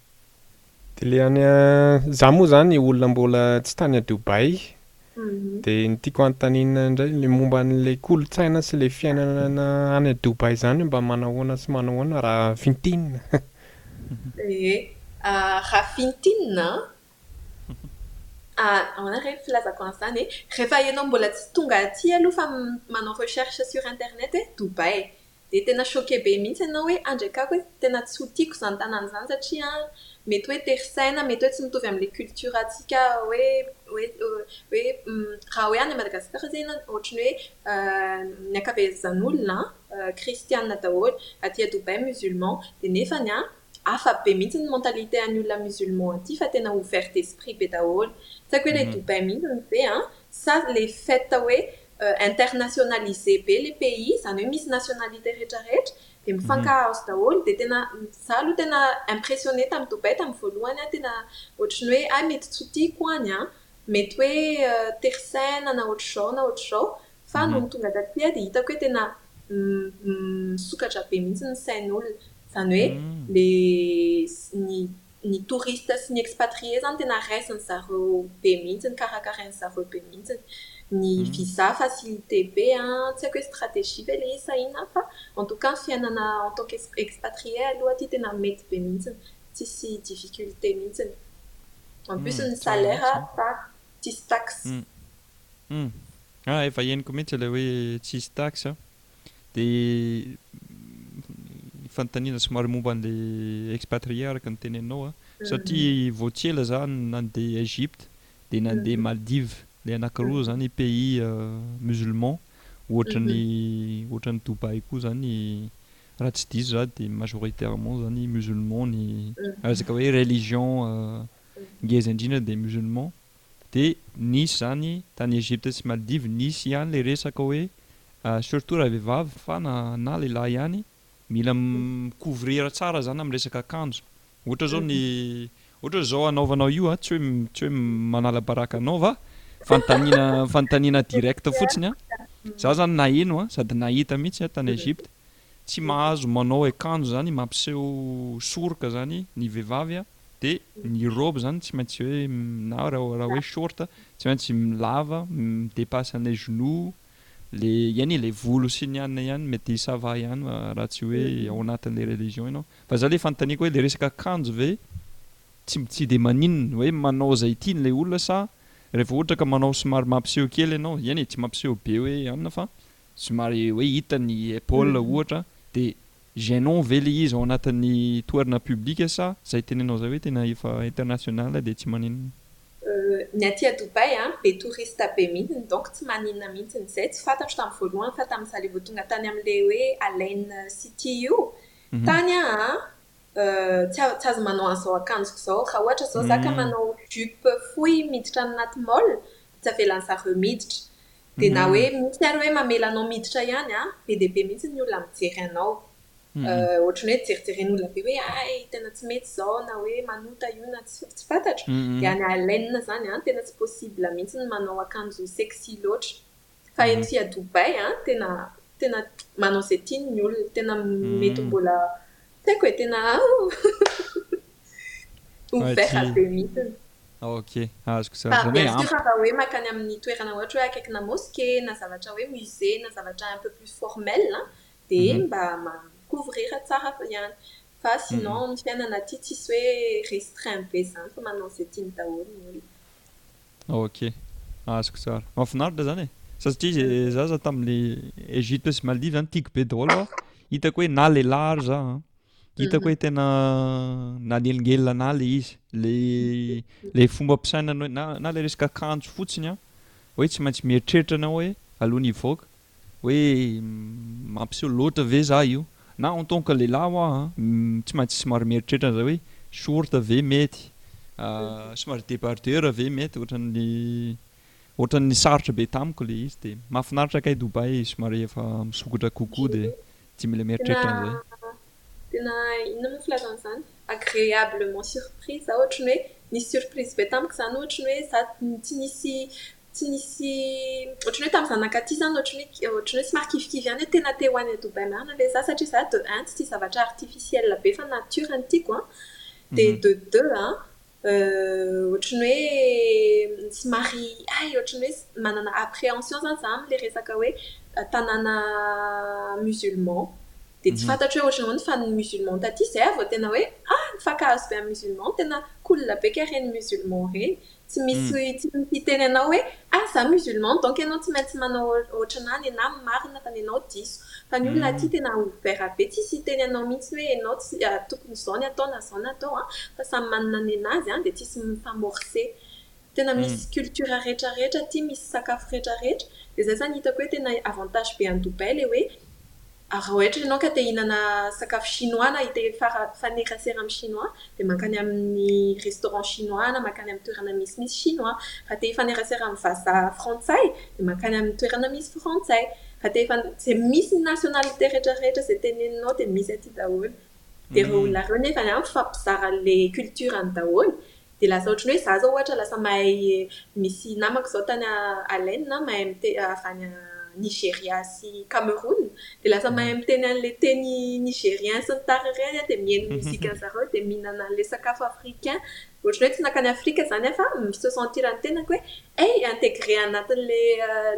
Dia le any za moa zany olona mbola tsy tany à Dubaï dia ny tiako hanontaniana indray le momba an'ilay kolontsaina sy ilay fiainana any à Dubaï zany mba manao ahoana sy manao ahoana raha fintinina. Ehe raha fintinina an, ahoana re ny filazako an'izany e, rehefa ianao mbola tsy tonga aty aloha fa manao recherche sur internet hoe Dubaï Dia tena choqué be mihitsy ianao hoe handrakako e! Tena tsy ho tiako izany tanàna izany satria an, mety hoe tery saina, mety hoe tsy mitovy amin'ilay culture antsika hoe hoe hoe raha hoe any Madagasikara zay ianao ohatran'ny hoe ny ankabeazan'olona an, kristiana daholo, aty à Dubaï musulman, dia nefany an, hafa be mihitsy ny mentalité an'ny olona musulman aty fa tena ouvert d'esprit be daholo. Tsy haiko hoe ilay Dubaï mihitsy ve an, sa ilay fait hoe internationalisé be le pays izany hoe misy nationalité rehetra rehetra dia mifankahazo daholo dia tena za aloha tena impressionné tamin'i Dubaï tamin'ny voalohany aho tena ohatran'ny hoe hay mety tsy ho tiako any an! mety hoe terre-saine na ohatr'izao na ohatr'izao fa nony tonga taty aho dia hitako hoe tena misokatra be mihitsy ny sain'olona izany hoe le ny ny touristes sy ny expatriés zany tena raisin-dry zareo be mihitsy, karakarain-dry zareo be mihitsy ny visa, facilité be an, tsy haiko hoe stratégie ve ilay izy sa inona fa en tout cas ny fiainana en tant qu'expatriés aloha aty tena mety be mihitsy, tsisy difficultés mihitsy, en plus ny salaire tsara, tsisy taxe. Humm, humm, ah efa henoko mihitsy ilay hoe tsisy taxe an. Dia ny fanontaniana somary momba an'ilay expatrié araka ny teneninao a, satria vao tsy ela za nandeha Egypte dia nandeha Maldives, ilay anankiroa zany pays musulman ohatran'ny ohatran'ny Dubaï koa zany raha tsy diso za dia majoritairement zany musulman ny raha resaka hoe religion ngeza indrindra dia musulman. dia nisy zany tany Egypte sy Maldives nisy ihany le resaka hoe surtout raha vehivavy fa na na lehilahy ihany mila mi couvrir tsara zany am resaka akanjo ohatra zao ny ohatra zao anaovanao io a tsy hoe tsy hoe manala baraka anao va fanontaniana fanontaniana direct fotsiny a za zany naheno a sady nahita mihitsy a tany Egypte tsy mahazo manao akanjo zany mampiseho soroka zany ny vehivavy a, de ny robe zany tsy maintsy hoe na raha hoe short tsy maintsy lava mi-depasse an'ilay genoux, le eny e le volo sy ny anona ihany mety ça va ihany raha tsy hoe ao anatin'ilay religion ianao, fa za le fanontaniako hoe le resaka akanjo ve tsy tsy de maninona hoe manao zay tiany ilay olona sa rehefa ohatra ka manao somary mampiseho kely ianao, eny e tsy mampiseho be hoe anona fa somary hoe hita ny épaules ohatra de gênant ve le izy ao anatin'ny toerana public sa zay tenenao zay hoe tena efa international de tsy maninona? Ny aty à Dubaï an, be touristes be mihitsy donc tsy maninona mihitsy izay, tsy fantatro tamin'ny voalohany fa tamin'ny za le vao tonga tany amin'ilay hoe Al Ain city io tany aho an, tsy azo tsy azo manao an'izao akanjoko izao, raha ohatra zao za ka manao jupe fohy miditra any anaty mall, tsy avelan'zareo miditra, Dia na hoe misy ary hoe mamela anao miditra ihany an, be dia be mihitsy ny olona mijery anao. Ohatran'ny hoe jerijeren'olona be hoe hay tena tsy mety izao na hoe manota io na tsy tsy fantatro. Dia any Allen izany an, tena tsy possible mihitsy ny manao akanjo sexy loatra. Fa ety à Dubaï an, tena tena manao izay tiany ny olona. Tena mety ho mbola Tsaiko e, tena ouvert be mihitsy. Ok, azoko tsara. Fa bien sûr raha hoe makany amin'ny toerana ohatra hoe akaikina mosquée na zavatra hoe musée na zavatra un peu plus formel an, dia mba mi-couvrir tsara ihany. Fa sinon ny fiainana aty tsisy hoe restreint be izany fa manao izay tiany daholo ny olona. Ok. Azoko tsara. Mahafinaritra zany e. Za satria izy za za tamin'le Egypte sy Maldives zany tiako be daholo fa hitako hoe na lehilahy ary za a, hitako hoe tena nanelingelina anahy le izy. Le le fomba fisainana hoe na na le resaka akanjo fotsiny a, hoe tsy maintsy mieritreritra ianao hoe alohan'ny hivoaka Hoe mampiseho loatra ve za io? Na en tant que lehilahy hoa tsy maintsy somary mieritreritra an'izay hoe short ve mety? somary débardeur ve mety? Ohatran'ny ohatran'ny sarotra be tamiko ilay izy dia mahafinaritra kay Dubaï somary efa misokatra kokoa dia tsy mila mieritreritra an'izay. Tena inona moa filazana an'izany? Agréablement surprise za ohatran'ny hoe nisy surprise be tamiko izany ohatran'ny hoe za tsy nisy tsy nisy ohatran'ny hoe tamin'izaho nankaty izany ohatran'ny hoe ohatran'ny hoe somary kivikivy ihany hoe tena te ho any à Dubaï marina ve izaho satria izaho de un tsy tia zavatra artificiel be fa nature no tiako an, dia de deux an ohatran'ny hoe somary hay ohatran'ny hoe manana apprehension izany izaho amin'ilay resaka hoe tanàna musulman. Dia tsy fantatro hoe ohatran'ny ahoana fa ny musulman taty zay vao tena hoe ah mifankahazo be amin'ny musulman, tena cool be kay ireny musulman ireny, tsy misy tsy misy hiteny anao hoe ah za musulman donc ianao tsy maintsy manao ohatran'ahy, ny anahy marina fa ny anao diso, fa ny olona aty tena ouvert be, tsisy hiteny anao mihitsy hoe ianao tsy tokony izao ny atao na izao ny atao an, fa samy manana ny anazy an, dia tsisy mi-famorcer. Tena misy culture rehetra rehetra aty misy sakafo rehetra rehetra de zay zany hitako hoe tena avantage be any Dubaï le hoe raha ohatra ianao ka te hihinana sakafo chinois na te hifanerasera amin'ny chinois de mankany amin'ny restaurant chinois na mankany amin'ny toerana misy misy chinois raha te hifanerasera amin'ny vazaha frantsay de mankany amin'ny toerana misy frantsay raha te hifan- ze misy ny nationalité rehetra rehetra ze teneninao de misy aty daholo de reo olona reo nefany an mifampizara le culture-ny daholo Dia lasa ohatry ny hoe za zao ohatra lasa mahay misy namako zao tany a Allen a mahay mite- avy any a Nigeria sy Cameroun dia lasa mahay miteny an'ilay teny Nigerian sy ny tariny ireny aho dia mihaino musique an'zareo dia mihinana an'ilay sakafo africain ohatry ny hoe tsy nankany Afrika zany aho fa mi se sentir ny tenako hoe Hey integrer anatin le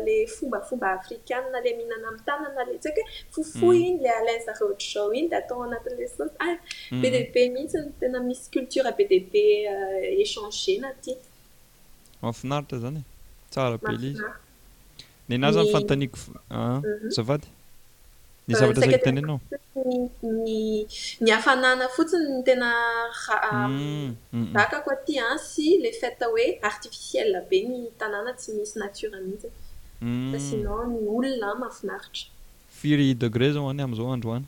le fomba fomba afrikana le mihinana amin'ny tanana le tsy haiko hoe foufou iny le alain zareo ohatr'izao iny de atao anatin le sauce ah be dia be mihitsy ny tena misy culture be dia be echanger-na aty. Mahafinaritra zany e! Tsara be le izy. Mahafinaritra. Nenaha zany fanontaniako aa azafady ny zavatra saika tenenao. Ny ny hafanana fotsiny no tena dakako aty an sy le fait hoe artificiel be ny tanàna tsy misy nature mihitsy fa sinon ny olona mafinaritra. Firy degré zao any amzao andro any?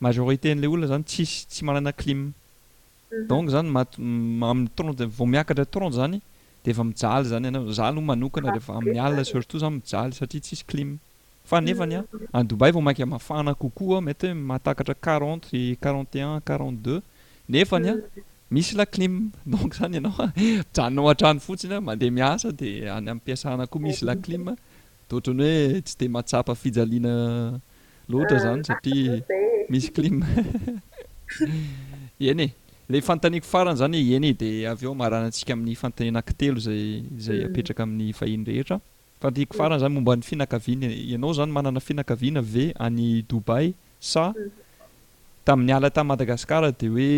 majorité n'ilay olona zany tsisy tsy manana clim donc zany amin'ny trente vao miakatra trente zany dia efa mijaly zany ianao, za aloha manokana rehefa amin'ny alina surtout za mijaly satria tsisy clim fa nefany an any Dubaï vao mainka mafana kokoa mety hoe mahatakatra quarante, quarante et un, quarante deux nefany an misy la clim donc zany ianao mijanona ao an-trano fotsiny an mandeha miasa dia any am-piasana koa misy la clim dia ohatran'ny hoe tsy dia mahatsapa fijaliana loatra zany satria misy clim eny e! le fanontaniako farany zany e! eny e! de avy eo hamaranantsika amin'ny fanontaniana ankitelo zay zay apetraka amin'ny vahiny rehetra fanontaniako farany zany momba ny fianakaviana e! ianao zany manana fianakaviana ve any Dubaï sa tamin'ny niala tany Madagascar de hoe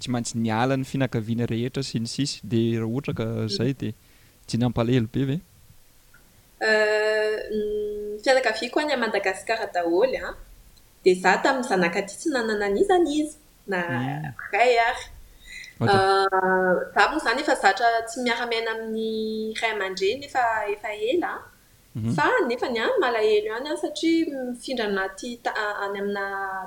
tsy maintsy niala ny fianakaviana rehetra sy ny sisa de raha ohatra ka zay de tsy nampalahelo be ve? Euh, ny fianakaviako any à Madagascar daholo an! Dia za tamin'ny zanak'aty tsy nanana an'iza n'iza na iray ary. Euh, za moa zany efa zatra tsy miara-miaina amin'ny ray aman-dreny efa efa ela an! Fa nefany an! malahelo ihany aho satria mifindra anaty any amina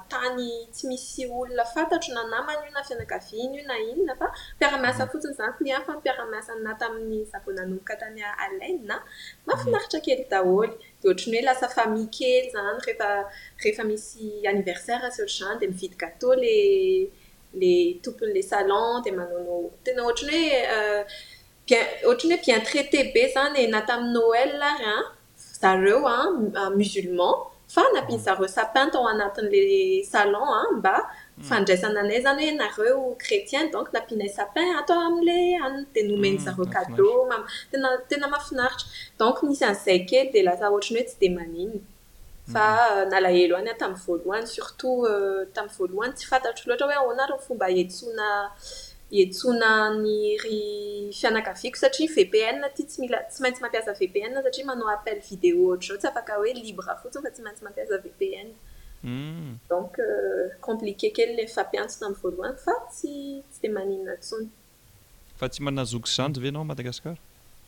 tany tsy misy olona fantatro na namana io na fianakaviana io na inona fa. Mpiara-miasa fotsiny izany tsy nihafa ny mpiara-miasan'i Nat amin'iny izaho vao nanomboka tany Al-Ain a. Mahafinaritra kely daholo. Dia ohatran'ny hoe lasa famille kely izany rehefa rehefa misy anniversaire sy ohatr'izany dia mividy gâteau ilay ilay tompon'ilay salon dia manaonao tena ohatran'ny hoe bien ohatran'ny hoe bien traité be izany e, na tamin'ny Noël ary an, zareo musulman fa nampiany zareo sapin tao anatinle salon mba fandraisana anay zany hoe nareo chretien donc nampianay sapin ato amle anona de nomeny zareo cadeau tena tena mafinaritra donc nisy anizay kely de lasa otrany hoe tsy de manina fa nalahelo any aho tamy voalohany surtout tamy voalohany tsy fantatro loatra hoe ahoana ary fomba hiantsoana Iantsoana ny ry fianakaviako satria VPN aty tsy mila tsy maintsy mampiasa VPN aho satria manao appel vidéo ohatr'izao tsy afaka hoe libre fotsiny fa tsy maintsy mampiasa VPN donc compliqué kely ilay nifampiantso tamin'ny voalohany fa tsy tsy dia maninona intsony. Fa tsy manazoky zandry ve ianao à Madagascar?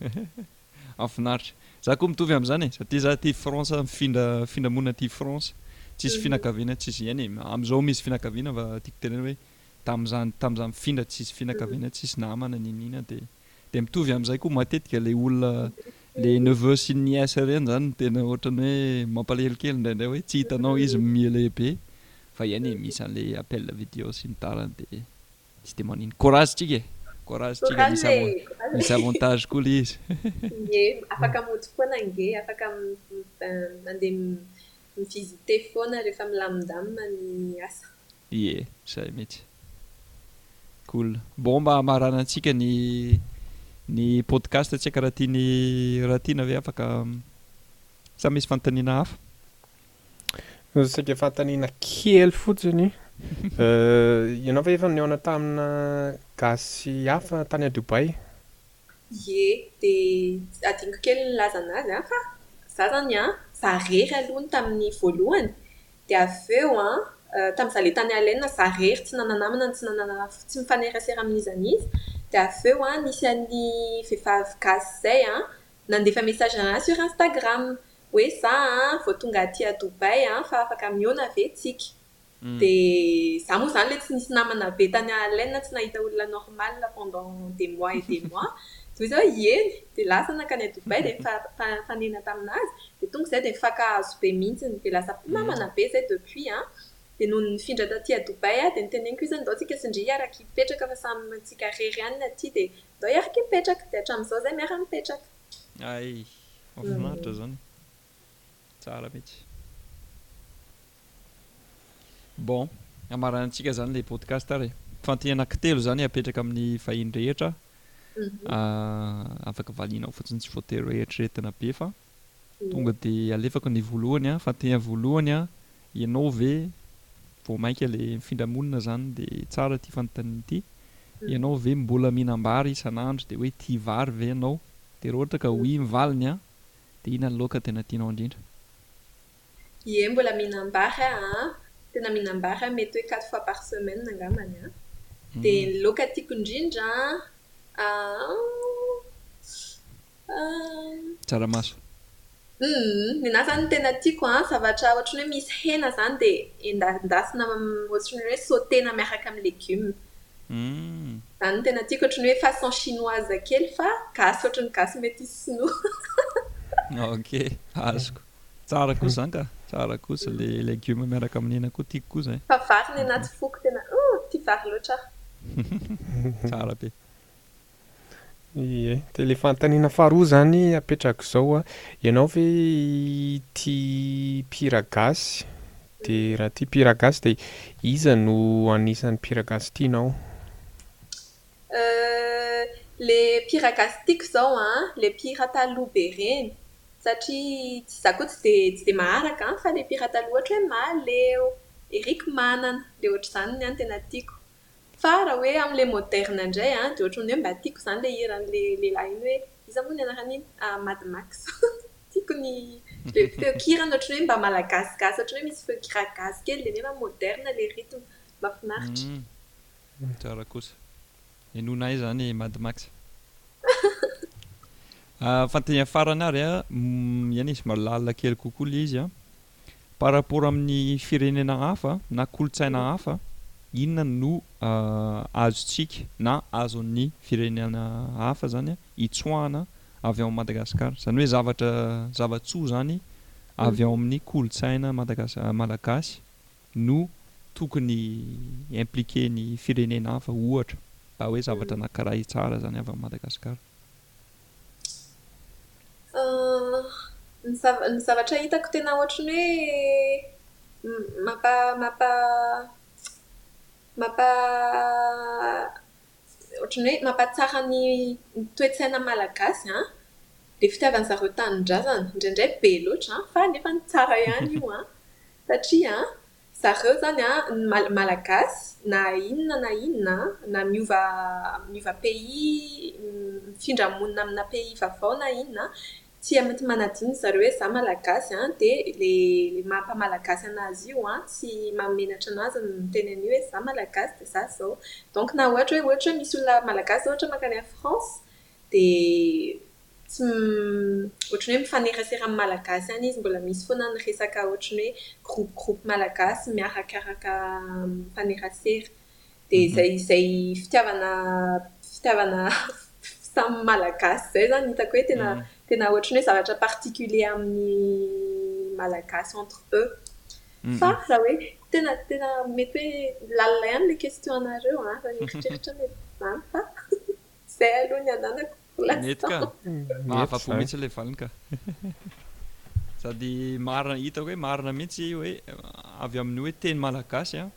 Hehe. Finaritra. Za ko mitovy amzany e, satria za aty France mifindra mifindra monina aty France, tsisy finakaviana tsisy eny e, amzao misy finakaviana fa tiko tenena hoe tamzany tamza mifindra tsisy finakaviana tsisy namana niniana de de mitovy amzay ko matetika le olona le neveu sy nièce reny zany no tena otrany hoe mampalahelo kely ndraindray hoe tsy hitanao izy mielehibe fa eny e misy anle appel video sy ny tariny de. Tsy dia manino. Courage tsika e! Courage tsika. Misy avant, misy avantage koa le izy. Ie, afaka mody foana ange, afaka mandeha mi-visiter foana rehefa milamindamina ny asa. Ie, zay mihitsy. Cool. Bon mba hamarana antsika ny ny podcast tsy aiko raha tiany raha tiana ve afaka sa misy fanontaniana hafa? Saika fanontaniana kely fotsiny, ianao ve efa nihaona tamina gasy hafa tany Dubaï? Ie, dia adinoko kely ny nilaza anazy an, fa za zany an, za rery aloha ny tamin'ny voalohany, dia avy eo an, tamin'ny za le tany Allen za rery tsy nanana namana tsy nanana tsy mifanerasera amin'iza an'iza, dia avy eo an, nisy an'ny vehivavy gasy zay an, nandefa message anazy sur Instagram, hoe za a vao tonga aty a Dubaï a fa afaka mihaona ve tsika de za moa zany le tsy nisy namana be tany Allen tsy nahita olona normal pendant des mois et des mois de hoe za hoe eny de lasa nankany a Dubaï de nifanena tamin'azy de tonga zay de nifankahazo be mintsiny de lasa mpinamana be zay depuis a de noho ny nifindra taty a Dubaï a de niteneniko izy ndao tsika sy ndry hiaraka hipetraka fa samy tsika rery any aty de Ndao ary ke petraka dia hatramin'izao izay miara mipetraka. Hay, mafinaritra zany. Tsara mitsy. Bon, hamaranantsika zany le podcast ary e. Fantina anankitelo zany apetraka amin'ny vahiny rehetra, afaka valianao fotsiny tsy voatery hoe eritreretina be fa. Tonga de alefako ny voalohany a, fa tena voalohany a, ianao ve vao maika le mifindra monina zany de tsara ity fanontaniana ity, ianao ve mbola mihinam-bary isan'andro de hoe tia vary ve ianao, de raha ohatra ka oui ny valiny a, de inona ny loaka tena tianao indrindra? Ie mbola mihinam-bary aho an! Tena mihinam-bary aho mety hoe quatre fois par semaine angambany an! Dia ny laoka tiako indrindra an! Tsaramaso. Humm, nenaha izany no tena tiako an! Zavatra ohatry ny hoe misy hena izany dia endasina ohatry ny hoe sautena miaraka amin'ny legioma. Humm. Izany no tena tiako, ohatry ny hoe façon chinoise kely fa gasy ohatry ny gasy mety hisy sinoa. Ok, azoko. Tsara kosa zany ka, tsara kosa le legume miaraka amin'ny hena koa tiako koa zay. Fa vary ny anaty foko tena oh, tia vary loatra aho. Tsara be. Ie, dia ilay fanontaniana faharoa izany apetrako izao a, ianao ve tia mpihira gasy? Dia raha tia mpihira gasy dia iza no anisan'ny mpihira gasy tianao? Euh le mpihira gasy tiako zao an le mpihira taloha be reny satria tsy za koa tsy de tsy de maharaka an fa le mpihira taloha ohatra hoe Mahaleo, Eric Manana le ohatr'izany ny ahy no tena tiako fa raha hoe amle moderne ndray an de ohatran'ny hoe mba tiako zany le hiran'le lehilahy iny hoe iza moa ny anaran'iny ah Mad Max tiako ny le feon-kirany ohatran'ny hoe mba malagasigasy ohatran'ny hoe misy feon-kira gasy kely de nefa moderne le rythme mahafinaritra. Tsara kosa. Henoina aiza any Mad Max? Fa aty farany ary a, miaina izy mba lalina kely kokoa ilay izy a. Par rapport amin'ny firenena hafa na kolontsaina hafa, inona no azontsika na azon'ny firenena hafa zany itsoahana avy ao Madagasikara? Zany hoe zavatra zava-tsoa zany avy ao amin'ny kolontsaina Madagasikara, Malagasy. no tokony impliquer ny firenena hafa ohatra raha hoe zavatra anankiray tsara zany avy amin'i Madagasikara? Ny zava- ny zavatra hitako tena ohatry ny hoe mampa- mampa- mampa- ohatry ny hoe mampatsara ny toe-tsaina malagasy an, dia fitiavan'zareo tanindrazana, indraindray be loatra an, fa nefa tsara ihany io an. Satria an, zareo zany an, ny mal, malagasy, na inona na inona an, na miova, miova pays, mifindra monina amina pays vaovao na inona an, tia mety manadino zareo hoe za malagasy an, dia le le maha mpamalagasy anazy io an, tsy maha menatra anazy ny miteny an'io hoe za malagasy dia za zao. Donc na ohatra hoe, ohatra hoe misy olona malagasy zao ohatra mankany en France, dia tsy ohatran'ny hoe mifanerasera amin'ny Malagasy ihany izy, mbola misy foana ny resaka ohatran'ny hoe groupe groupe Malagasy miarakaraka mifanerasera. Dia izay izay fitiavana fitiavana samy Malagasy izay izany no hitako hoe tena tena ohatran'ny hoe zavatra particulier amin'ny Malagasy entre eux. Fa raha hoe tena tena mety hoe lalina ihany ilay question-nareo an, raha ny eritreritro an mety izany fa. Zay aloha ny ananako mbola Nety ka. Mahavaboa mihitsy ilay valiny ka. Sady marina, hitako hoe marina mihitsy hoe avy amin'ny hoe teny malagasy an.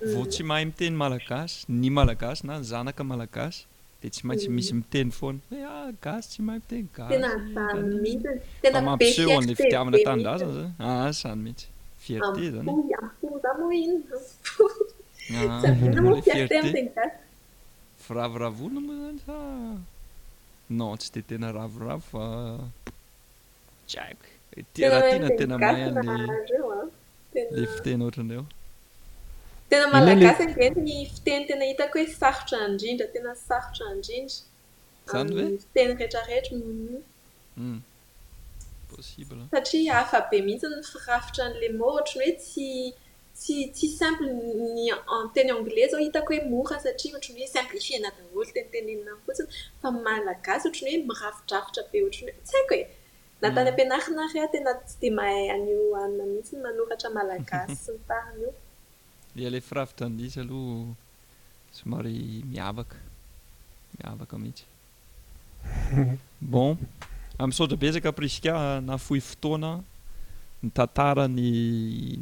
Vao tsy mahay miteny malagasy, ny malagasy na ny zanaka malagasy dia tsy maintsy misy miteny foana. Hoe ah gasy tsy mahay miteny gasy. Tena zany mihitsy. Tena be fierté. Ah, zany mihitsy. Fierté zany. Ampo, ampo, za moa inona? Ampo. Tsy adino moa fierté amin'ny teny gasy. Firavoravoana moa zany sa non tsy de tena ravoravo fa tsy haiko e raha tiana tena mahay anle le fiteny ohatran'reo eo. Tena malagasy ange ny fiteny tena hitako hoe sarotra ndrindra tena sarotra ndrindra. Zany ve? Amin'ny fiteny rehetra rehetra moa io. Hum. Possible. Satria hafa be mihitsy ny firafitra ny les mots ohatry ny hoe tsy tsy tsy simple ny ny teny anglais zao hitako hoe mora satria ohatry ny hoe simplifier-na daholo tenitenenina any fotsiny fa ny malagasy ohatry ny hoe mirafidrafitra be ohatry ny hoe tsy haiko e! na tany am-pianarana ary aho tena tsy dia mahay an'io anona mihitsy ny manoratra malagasy sy ny tariny io. Ilay firafitra an'isa aloha somary miavaka miavaka mihitsy bon ah misaotra betsaka Prisca nafoy fotoana nitantara ny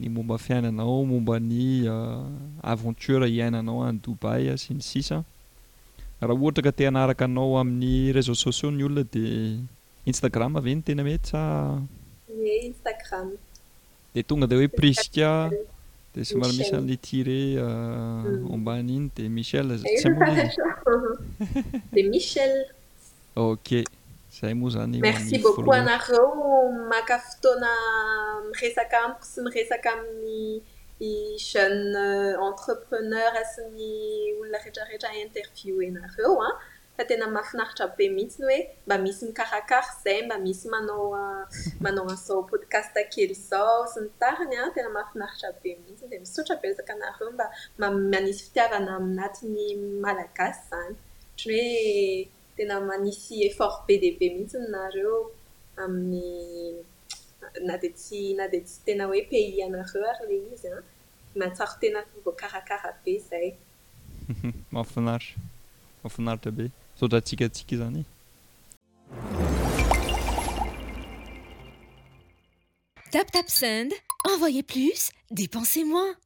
ny momba fiainanao momba ny uh, aventure iainanao any Dubaï sy ny sisa raha ohatra ka te hanaraka anao amin'ny réseaux sociaux ny olona dia Instagram ve ny tena mety sa Ie Instagram Dia tonga dia hoe Prisca, dia somary misy an'ilay tiré ambany iny, dia Michelle, izay tsy hamono izy. Dia Michelle. Ok, izay moa izany ho an'ny Merci beaucoup voalohany. anareo maka fotoana miresaka amiko sy miresaka amin'ny jeune entrepreneur sy ny olona rehetrarehetra interviewenareo an! fa tena mafinaritra be mihitsy ny hoe mba misy mikarakara izay, mba misy manao manao an'izao podcast kely izao sy ny tariny an, tena mafinaritra be mihitsy, dia misaotra betsaka anareo mba manisy fitiavana amin'aty ny Malagasy izany, ohatran'ny hoe tena manisy effort be dia be mihitsy nareo amin'ny na dia tsy na dia tsy tena hoe pays anareo ary ilay izy an, mahatsiaro tena voakarakara be izay. Mahafinaritra. Mahafinaritra be. Misaotra antsika antsika izany e. Tap tap send, envoyer plus, depenser moins.